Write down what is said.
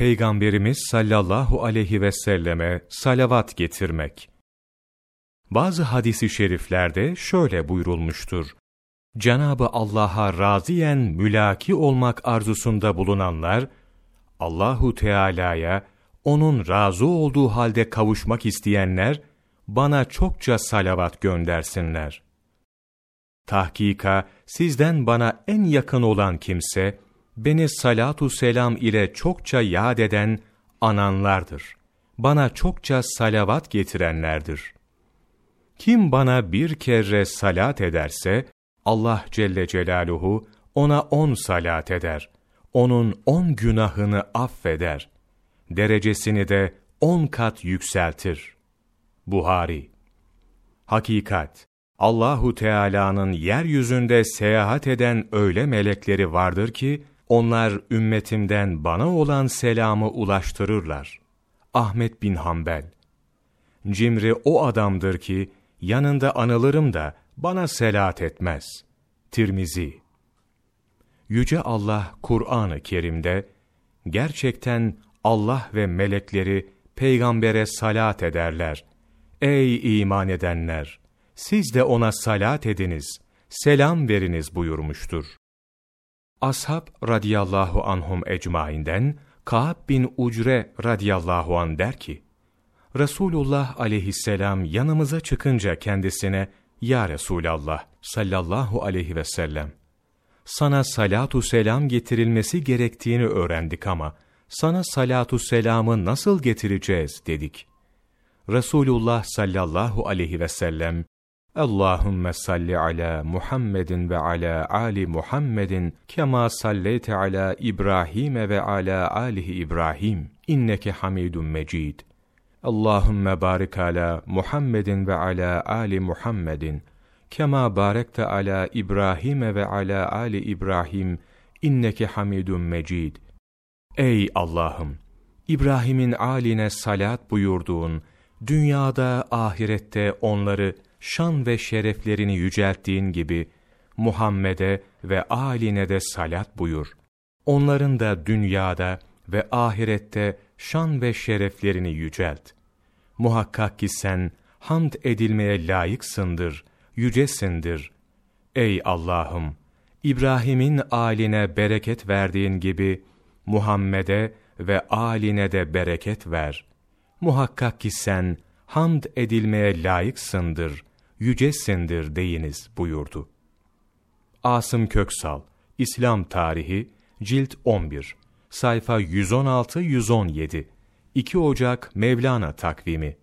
Peygamberimiz sallallahu aleyhi ve selleme salavat getirmek. Bazı hadisi şeriflerde şöyle buyurulmuştur. Cenabı Allah'a raziyen mülaki olmak arzusunda bulunanlar Allahu Teala'ya onun razı olduğu halde kavuşmak isteyenler bana çokça salavat göndersinler. Tahkika sizden bana en yakın olan kimse beni salatu selam ile çokça yad eden ananlardır. Bana çokça salavat getirenlerdir. Kim bana bir kere salat ederse, Allah Celle Celaluhu ona on salat eder. Onun on günahını affeder. Derecesini de on kat yükseltir. Buhari Hakikat, Allahu Teala'nın yeryüzünde seyahat eden öyle melekleri vardır ki, onlar ümmetimden bana olan selamı ulaştırırlar. Ahmet bin Hanbel Cimri o adamdır ki, yanında anılırım da bana selat etmez. Tirmizi Yüce Allah Kur'an-ı Kerim'de, gerçekten Allah ve melekleri peygambere salat ederler. Ey iman edenler! Siz de ona salat ediniz, selam veriniz buyurmuştur. Ashab radıyallahu anhum ecmainden Ka'b bin Ucre radıyallahu an der ki, Resulullah aleyhisselam yanımıza çıkınca kendisine, Ya Resulallah sallallahu aleyhi ve sellem, sana salatu selam getirilmesi gerektiğini öğrendik ama, sana salatu selamı nasıl getireceğiz dedik. Resulullah sallallahu aleyhi ve sellem, Allahümme salli ala Muhammedin ve ala ali Muhammedin kema salleyte ala İbrahim ve ala alihi İbrahim inneke hamidun mecid. Allahümme barik ala Muhammedin ve ala ali Muhammedin kema barekte ala İbrahim ve ala ali İbrahim inneke hamidun mecid. Ey Allah'ım! İbrahim'in aline salat buyurduğun, dünyada ahirette onları şan ve şereflerini yücelttiğin gibi Muhammed'e ve âline de salat buyur. Onların da dünyada ve ahirette şan ve şereflerini yücelt. Muhakkak ki sen hamd edilmeye layıksındır, yücesindir. Ey Allah'ım! İbrahim'in âline bereket verdiğin gibi Muhammed'e ve âline de bereket ver. Muhakkak ki sen hamd edilmeye layıksındır, yücesindir deyiniz buyurdu. Asım Köksal, İslam Tarihi, Cilt 11, sayfa 116-117, 2 Ocak Mevlana takvimi